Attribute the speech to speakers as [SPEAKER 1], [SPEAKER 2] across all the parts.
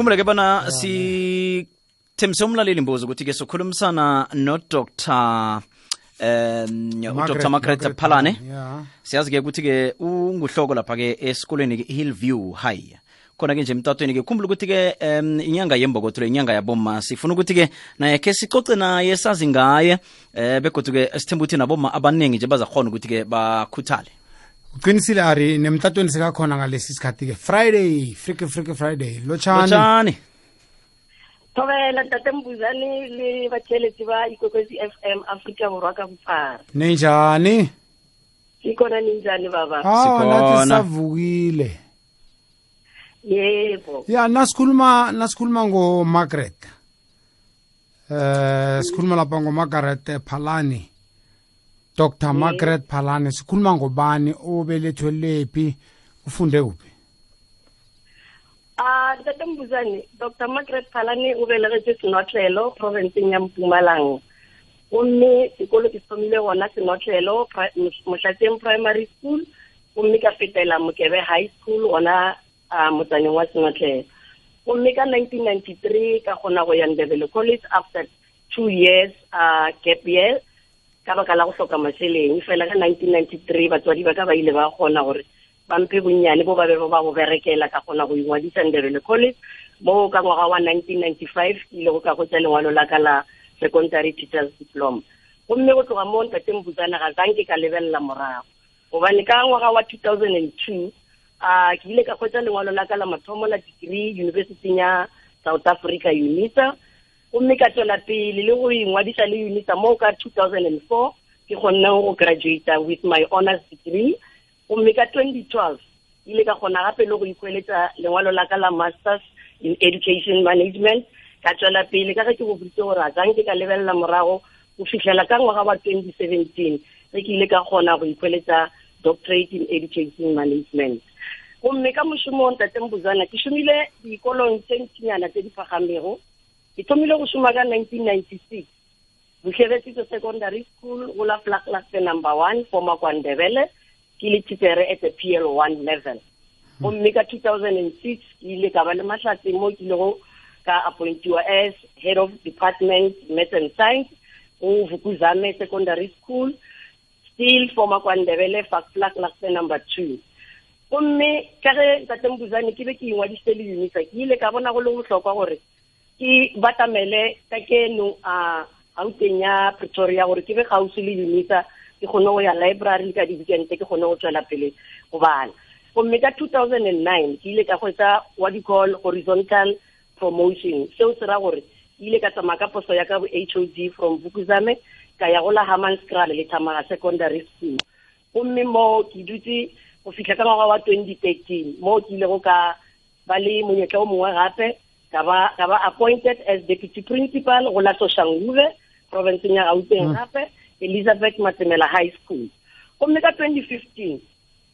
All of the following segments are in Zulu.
[SPEAKER 1] khumbule ke bona sithembise umlaleli mbuzo ukuthi-ke sokhulumisana nodr um udr margaret phalane
[SPEAKER 2] ya.
[SPEAKER 1] Siyazi-ke ukuthi-ke unguhloko lapha-ke esikolweni hillview high. Khona-ke nje emtatweni-ke khumbula ukuthi-ke um inyanga yembokotho le inyanga yaboma sifuna ukuthi-ke naye khe sicoce naye sazi ngaye um begodu-ke sithemba ukuthi naboma abaningi nje bazakhona ukuthi-ke bakhuthale.
[SPEAKER 2] Uqinisile ari nemtatweni sikakhona ngalesi sikhathi-ke. Friday friki friki friday. Lotshani.
[SPEAKER 3] Thobela tate mbuzane le batheletsi ba ikokwesi f m afrika borwa ka bophara.
[SPEAKER 2] Ninjani?
[SPEAKER 3] Ikona kona ninjani baba?
[SPEAKER 2] Hawa nathi
[SPEAKER 1] Sikhona.
[SPEAKER 2] sisavukile
[SPEAKER 3] yebo.
[SPEAKER 2] Ya nasikhuluma nasikhuluma ngomargaret. Eh sikhuluma lapha ngomargaret phalani dr margaret phalani sikhuluma ngobani? Obelethwe lephi ufunde kuphi?
[SPEAKER 3] Ah tate mbuzane dr margaret phalane o belegetse senotlelo provinceng ya mpumalanga. Gomme sekolo ke thomile gona senotlelo pri- mos- mohlatseng primary school gomme ka fetela mokebe high school gona ah, motsaneng wa senotlelo. Gomme ka nineteen ninety three ka kgona go ya ndebele college after two years uh, gap year. Ka baka la go hloka mašheleng fela ka nineteen ninety three batswadi ba ka ba ile ba kgona gore ba mphe bonnyane bo ba be ba bo berekela ka kgona go ingwadisa nderele college. Mo ka ngwaga wa nineteen ninety five ke ile go ka go tsa lengwalo la ka la secondary teachers diploma. Gomme go tloga mo ntate mbutsana ga zanke ka lebelela morago. Gobane ka ngwaga wa two thousand and two um ke ile ka kgwetsa lengwalo la ka la mathomo la degree university ya south africa unisa gomme ka tswela pele le go ingwadisa le unisa mo ka two thousand and four ke kgonne go graduata with my honors degree. Gomme ka twenty twelve ile ka kgona gape le go ikweletsa lengwalo la ka la masters in education management. Ka tswela pele ka ge ke go boditse gore a zanke ka lebelela morago go fitlhela ka ngwaga wa twenty seventeen ge ke ile ka kgona go ikweletsa doctorate in education management. Gomme ka mošomong tate mbuzana ke šomile dikolong tse ntsinyana tse di pagamego ke thomile go šoma ka nineteen ninety six buhlebetsitso secondary school go la flaglaste number one for makwandebele ke le teachere at the p l one level. Gomme ka two thousand and six ke ile ka ba le mahlatse mo ke ilego ka appointiwa as head of department math and science go vukuzame secondary school still for makwandebele flaglaste number two. Gomme ka ge tate mbuzane ke be ke ingwadisitse le unisa ke ile ka bona go le botlhokwa gore ke batamele ka keno a gauteng ya pretoria gore ke be gausi le unisa ke kgone go ya library ka di-weekente ke kgone go tswela pele go bana gomme ka two thousand and nine ke ile ka kgwetsa what you call horizontal promotion. Seo se ra gore ke ile ka tsamaya ka poso ya ka bo h o d from vukuzame ka ya go la hammanskraal le thamaga secondary school. Gomme mo ke dutse go fitlha ka ngwaga wa twenty thirteen mo ke ile go ka ba le monyetla o mongwe gape ka ba ka ba appointed as deputy principal go la soshanguve provinceng ya gauteng gape elizabeth matsemela high school. Gomme ka twenty fifteen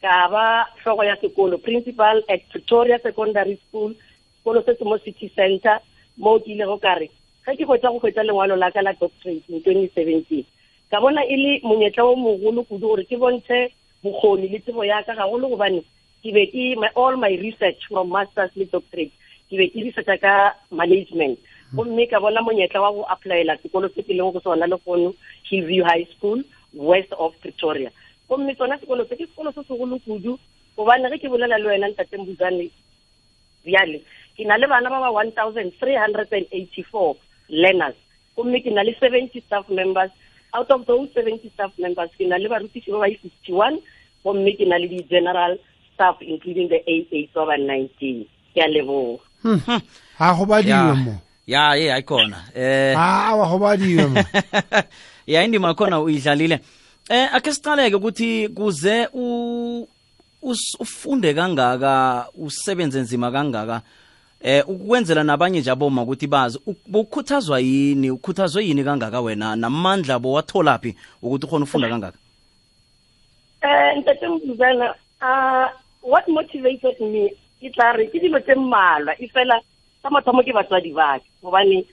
[SPEAKER 3] ka ba hlogo ya sekolo principal at pretoria secondary school sekolo se se mo city center mo ke ile go kare ge ke kgwetsa go kgwetsa lengwalo la ka la doctorate in twenty seventeen ka bona e le monyetla o mogolo kudu gore ke bontshe bokgoni le tsebo ya ka gagolo gobane ke be ke my, all my research from masters le doctorate. Ke be ke researcha ka management. Hmm. Gomme ka bona monyetla wa go applyela sekolo se ke leng go sona le gono hillview high school west of pretoria. Gomme sona sekolo se ke sekolo se segolo kudu gobane ge ke bolela le wena ntate mbuzane bjale ke na le bana ba ba one thousand three hundred and eighty four learners. Gomme ke na le seventy staff members. Out of those seventy staff members ke na le barutiši ba ba fifty one gomme ke na le di-general staff including the eight ba ba nineteen. Ke a leboga
[SPEAKER 2] ga go badiwe mo.
[SPEAKER 1] Ya ye ayikhona eh
[SPEAKER 2] awa go badiwe mo.
[SPEAKER 1] Ya indima khona uyidlalile. Eh ake siqaleke ukuthi kuze u us- ufunde kangaka usebenze nzima kangaka eh ukwenzela nabanye nje aboma ukuthi bazi u- ukhuthazwa yini ukhuthazwe yini kangaka wena? Namandla bowatholaphi ukuthi ukhona ufunda kangaka?
[SPEAKER 3] Um ntate mbuzana uh, what motivated me ke tla re ke dilo tse mmalwa e fela sa mathomo ke batswadi bake gobane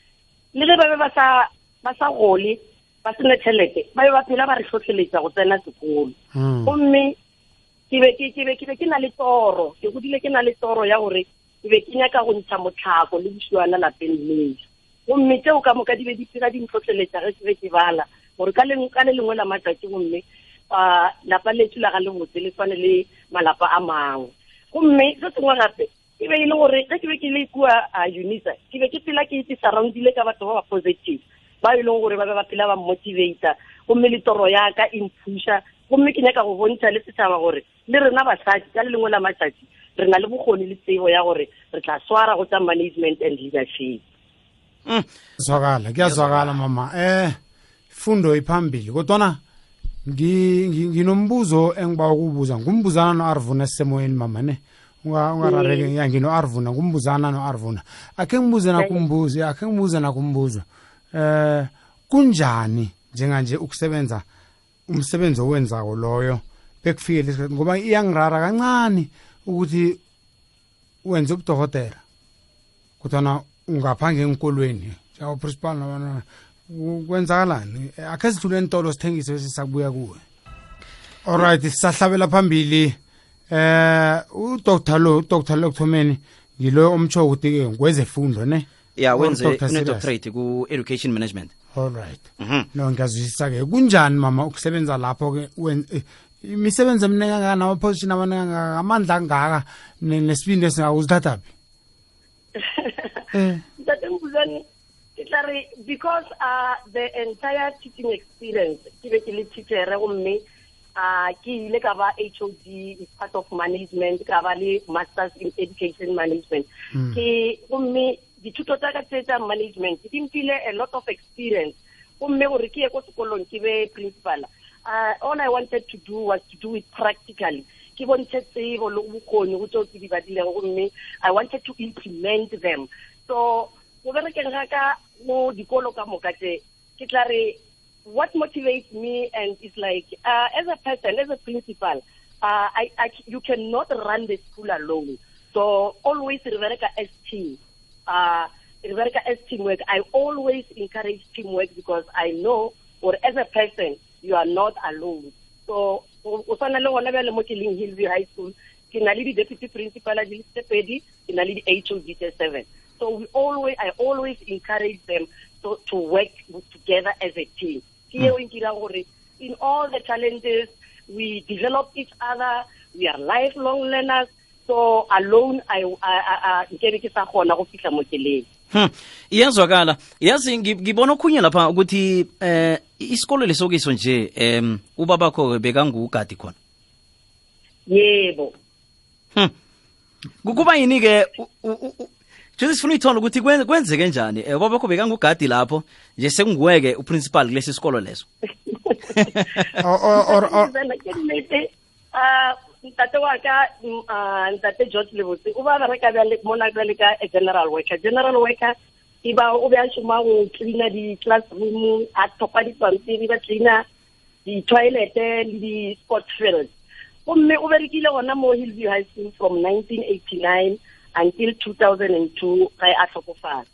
[SPEAKER 3] le ge ba be ba sa gole ba sene tšhelete ba be ba phela ba re tlhotlheletsa go tsena sekolo.
[SPEAKER 2] Mm.
[SPEAKER 3] gomme ke be ke be ke na le toro ke godile ke na le toro ya gore ke be ke nyaka go ntsha motlhako le bosiwana lapeng leo. Gomme tseo ka moka di be di phira dintlhotlheletša ge ke be ke bala gore ka le le lengwe la matsatsi gomme um lapa letso la ga le botse le tshwane le malapa a mangwe gomme se sengwe gape e be e le gore ge ke be ke le kua a unisa ke be ke phela ke itse surroundile ka batho ba ba positive ba e leng gore ba be ba phela ba motivata gomme le toro yaka e mphuša gomme ke nyaka go bontšha le setšhaba gore le rena basadi ka le lengwe la matsatsi re na le bokgoni le tsebo ya gore re tla swara go tsa management and leadership.
[SPEAKER 2] Zwakala kuyazwakala mama. Eh ifundo iphambili kodwana ngi- ngi- nginombuzo engiba ukubuza ngumbuzana no-arvuna esisemoyeni mama ne? Unga- ungarareki ya ngino-arvuna ngumbuzana no-arvuna. Akhe ngibuze nakumbuzo akhe ngibuze nakumbuzo eh kunjani njenganje ukusebenza umsebenzi owenzako loyo? Bekufike lesikhathi ngoba iyangirara kancane ukuthi wenze ubudokotela kodwana ungaphange enkolweni njengoprincipal nabantwana kwenzakalani? Akhe sithule entolo sithengise bese sakubuya kuwe. Alright sisahlabela phambili. Eh udr lo udr lo kuthomeni ngilo omtsho ukuthi-ke ngwezefundo ne?
[SPEAKER 1] Ya wenze une-doctorate ku-education management.
[SPEAKER 2] Alright
[SPEAKER 1] Mhm.
[SPEAKER 2] no ngiyazwisisa-ke kunjani mama ukusebenza lapho-ke wen- eh, imisebenzi eminingi kangaka namaposition amaningi kangaka amandla angaka ne- nesibindi esingakuzithathaphi eh.
[SPEAKER 3] Ntate mbuzane ke tla re because uh, the entire teaching experience ke be ke le teachere gomme uh, ke ile ka ba hod is part of management ka ba le masters in education management. Ke gomme dithuto tsa ka tse tsa management di mphile a lot of experience. Gomme gore ke ye ko sekolong ke be principal. Uh, all i wanted to do was to do it practically. Ke bontshe tsebo le bokgoni go tseo ke di badilego gomme i wanted to implement them. So go berekeng ga ka mo dikolo ka moka tse ke tla re what motivates me and is like uh, as a person as a principal uh, I, I, you cannot run the school alone. So always re bereka as team. Uh, re bereka as teamwork. I always encourage teamwork because i know or as a person you are not alone. So o tshwana le gona bjale mo ke leng hillview high school ke na le di-deputy principal di le tse pedi ke na le di-hod tse seven so we always i always encourage them to, to work together as a team. Ke eo e nkirang gore in all the challenges we develop each other we are lifelong learners. So alone i I- I- I- nkebe ke sa kgona go fitlha mo keleng
[SPEAKER 1] Hmm. iyazwakala. Yazi ngi- ngibona okhunye lapha ukuthi eh isikolo lesokiso nje em ubabakho bekangugadi khona.
[SPEAKER 3] Yebo.
[SPEAKER 1] Hmm. Ku- kuba nje sifuna uyithola ukuthi kwenzeke njani? Eh ubabakho bekangugadi lapho nje sekunguweke uprincipal kulesi sikolo leso.
[SPEAKER 3] Ah ntate wa ka ah, ntate george lebotse o ba bereka mona bjale ka general worker. General worker e ba o be a šoma go cleana di-classroom a thopa dipampiri ba cleana di-toilete le di-sport field. Gomme o berekile gona mo hillview high school from 1989 until 2002 ga e a tlhokofala.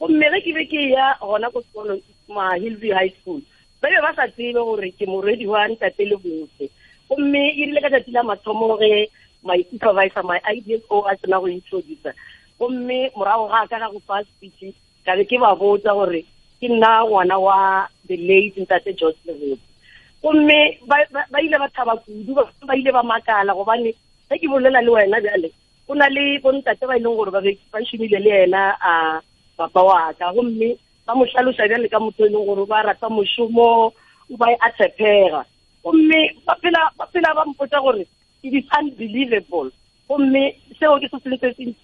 [SPEAKER 3] Gomme ge ke be ke ya gona ko sekolong ma hillview high school. Ba be ba sa tsebe gore ke morwedi wa ntate le botse. Gomme e rile ka tsatsi la mathomo ge my supervisor my idso a tsena go introducer gomme morago ga ka ga go fa speech ka be ke ba botsa gore ke nna ngwana wa the late ntate george lebotse gomme ba ba- ba ile ba thaba kudu ba ba ile ba makala gobane ge ke bolela le wena bjale go na le bontate ba e leng gore ba ba šomile le ena a papa wa ka. Gomme ba mo tlhalosa bjale ka motho e leng gore ba rata mošomo o ba a tshepega gomme ba phela ba mpotsa gore it is unbelievable. Gomme seo ke se sengwe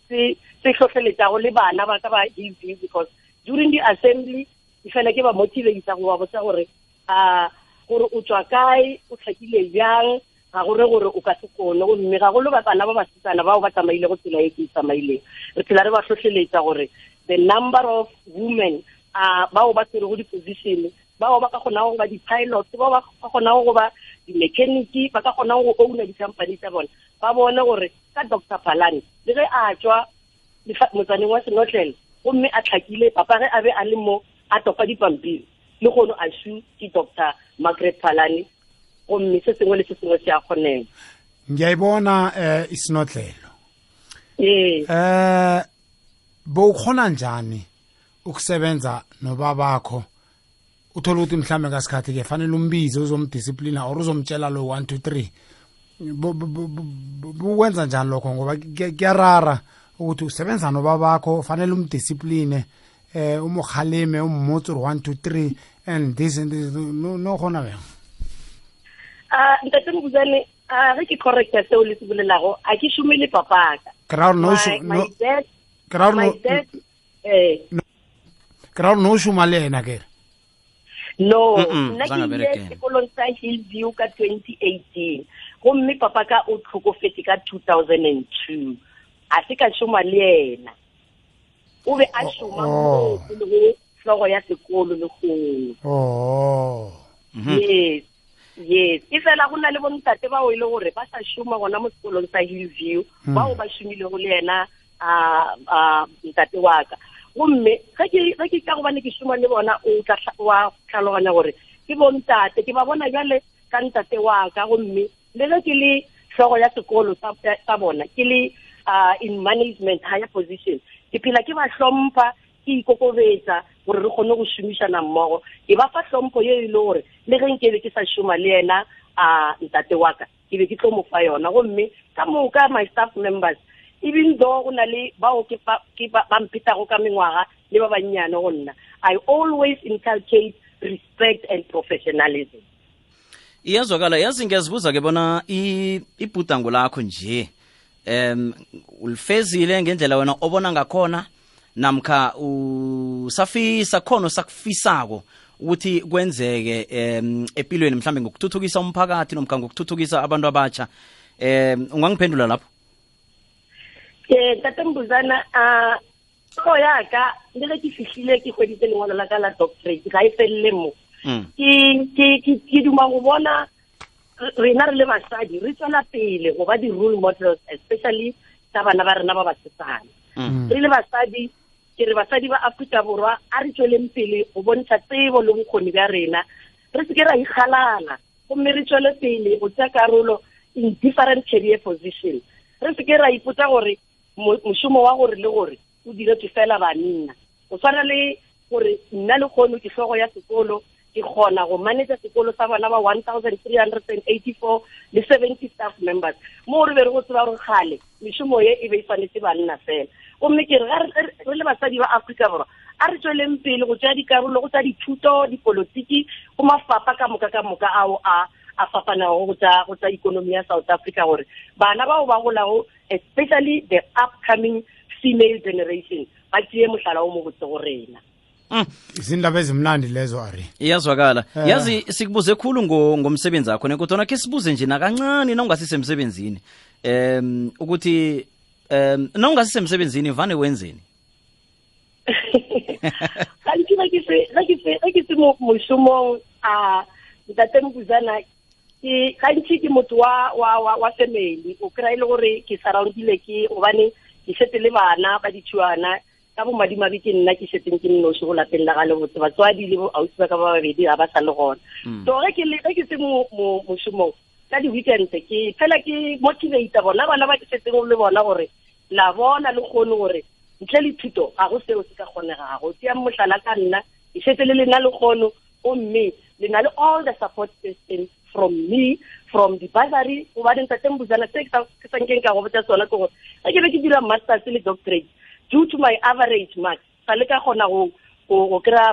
[SPEAKER 3] se se- hlohleletšago le bana ba ka ba ev because during the assembly ke fela ke ba motivata go ba botsa gore a gore o tswa kae o tlhakile bjang ga gore gore o ka se kone gomme ga golo bana ba basetsana bao ba tsamaile go tsela e ke e tsamaileng. Re phela re ba tlhotlheletsa gore the number of women a bao ba tsere go di-position bao ba ka kgonago go ba di-pilot bao ba ka kgonago go ba di-mechanic ba ka kgonago go ouna di-company tsa bone ba bone gore ka doctor palane le ge a tswa motsaneng wa senotlele gomme a tlhakile papa ge a be a le mo a topa dipampiri le gono a su ke doctor margaret palane gomme se sengwe le se sengwe se a kgonega
[SPEAKER 2] ngiyayibona eh isinodlelo
[SPEAKER 3] eh
[SPEAKER 2] eh bowukhona njani ukusebenza nobabakho uthola ukuthi mhlambe ngasikhathi ke fanele umbize uzomdisciplina or uzomtshela lo 1 2 3 Bu- bu- bu- bu- bukwenza njani lokho ngoba kuya- kuyarara ukuthi usebenza nobabakho fanele umdiscipline eh umukhalime ummotsi 1 2 3 and this and this no khona beng
[SPEAKER 3] ah ntate mobuzane ge ke correcta seo le se bolelago a ke šome le papaka
[SPEAKER 2] no o šoma le ena kere
[SPEAKER 3] no nna ke ile sekolong sa hillview ka twenty eighteen gomme papaka o tlhokofetse ka two thousand and two a se ka šoma le ena o be a šoma go tlhogo ya sekolo le gongwe yes yes. E fela go na le bontate bao e le gore ba sa šoma gona mo sekolong sa hillview bao ba šomilego le ena a a ntate wa ka. Gomme ge ke ka gobane ke šoma le bona o tla wa tlhaloganya gore ke bontate ke ba bona bjale ka ntate wa ka gomme le ge ke le hlogo ya sekolo sa bona ke le in management higher position ke phela ke ba hlompha ke ikokobetsa gore re kgone go šomišana mmogo. Ke ba fa hlompho ye e le gore le ge nke be ke sa šoma le ena a ntate wa ka ke be ke tlo mo fa yona. Gomme ka moka my staff members even though go na le bao ke ba mphetago ka mengwaga le ba bannyane go nna i always inculcate respect and professionalism.
[SPEAKER 1] Iyazwakala yazi ngiyazibuza ke bona ibhudango lakho nje um ulifezile ngendlela wena obona ngakhona namkha usafisa khona sakufisako ukuthi kwenzeke em empilweni mhlambe ngokuthuthukisa umphakathi nomkha ngokuthuthukisa abantu abatsha em ungangiphendula lapho?
[SPEAKER 3] Ke tate mbuzana a tlo ya ka le ge ke fihlile ke hweditse lengwalo la ka la doctorate ga e felele mo. Ke ke- ke ke duma go bona re- rena re le basadi re tswela pele go ba di-role models especially tsa bana ba rena ba basetsana
[SPEAKER 1] Mm.
[SPEAKER 3] re le basadi ke re basadi ba aforika borwa a re tsweleng pele go bontsha tsebo le bokgoni bja rena. Re seke ra ikgalala gomme re tswele pele go tsaya karolo in different career position. Re seke ra ipotsa gore mo- mošomo wa gore le gore o diretswe fela banna. Go tshwana le gore nna le kgono ke hlogo ya sekolo ke kgona go manage sekolo sa bana ba one thousand three hundred and eighty-four le seventy staff members. Mo re be re go tseba gore kgale mešomo ye e be e tshwanetse banna fela gomme ke re re- le basadi ba aforika borwa a re tsweleng pele go tsaya dikarolo go tsa dithuto dipolotiki go mafapha ka moka ka moka ao a a fapanago go tsa go tsa ikonomi ya south africa gore bana bao ba golago especially the upcoming female generation ba tseye mohlala o mo botse go rena
[SPEAKER 1] Mm.
[SPEAKER 2] izindaba ezimnandi lezo ari
[SPEAKER 1] iyazwakala
[SPEAKER 2] Eh.
[SPEAKER 1] yazi sikubuze khulu ngo- ngomsebenzi akho ne kodwana ke sibuze nje nakancane nawungasisemsebenzini um ukuthi em nawungasisemsebenzini vane wenzeni?
[SPEAKER 3] Kanti ge ke se- ge ke se- ge ke se mo- mošomong a ntate mbuzana ke gantsi ke motho wa wa wa wa family o kry-a e le gore ke surroundile ke obane ke setse le bana ba dithuana ka bomadimabe ke nna ke setseng ke nnoši go lapeng la ga le botse batswadi le ausi ba ka ba babedi ga ba sa le gona. So ge ke se mo- mo- mošomong ka di-weekend ke fela ke motivata bona bana ba ke setseng le bona gore la bona le kgone gore ntle le thuto ga go seo se ka kgonegago. Tseya motlhala ka nna ke setse le lena le kgono gomme le na le all the support system from me from the bursary gobane ntateng buzana se ke sa- ke sankeng ka go botsa ke gore ge ke be ke dira masters le doctorate due to my average marks sa le ka kgona go go go kry-a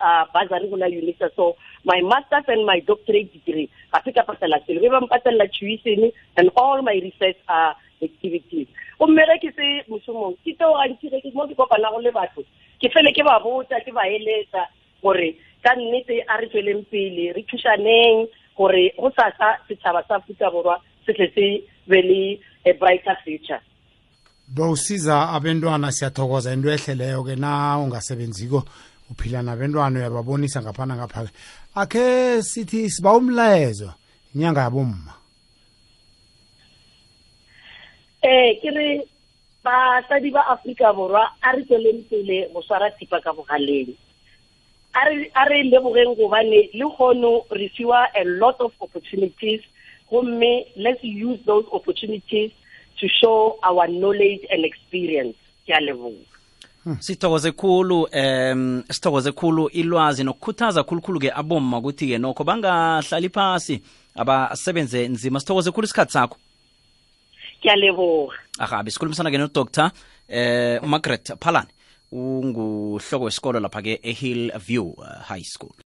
[SPEAKER 3] uh, go unisa so my masters and my doctorate degree. Ga se ka patela selo be ba mpatelela tuition and all my research uh, activities. Ge ke se mošomong ke teo ke mo ke kopanago le batho ke fele ke ba botsa ke ba eletsa gore ka nnete a re tsweleng pele re thušaneng gore go sasa setšhaba sa aforika borwa se tle se be le a brighter future.
[SPEAKER 2] Bowusiza abentwana siyathokoza. Into ehleleyo ke na ungasebenziko uphila nabentwana uyababonisa ngaphana ngapha akhe sithi siba umlayezo inyanga yabomma.
[SPEAKER 3] Eh ke re basadi ba Afrika borwa a re tsweleng pele go swara thipa ka bogaleng. A re a re lebogeng gobane le kgono re fiwa a lot of opportunities gomme let's use those opportunities to show our knowledge and experience. Ke a leboga
[SPEAKER 1] sithokoze khulu em sithokoze khulu ilwazi nokukhuthaza khulukhulu ke abomma ukuthi ke nokho bangahlali phasi abasebenze nzima. Sithokoze khulu isikhathi sakho.
[SPEAKER 3] Ke a leboga
[SPEAKER 1] ahabi sikhulumisana ke nodr eh umargaret phalane unguhloko wesikolo lapha ke ehill view uh, high school.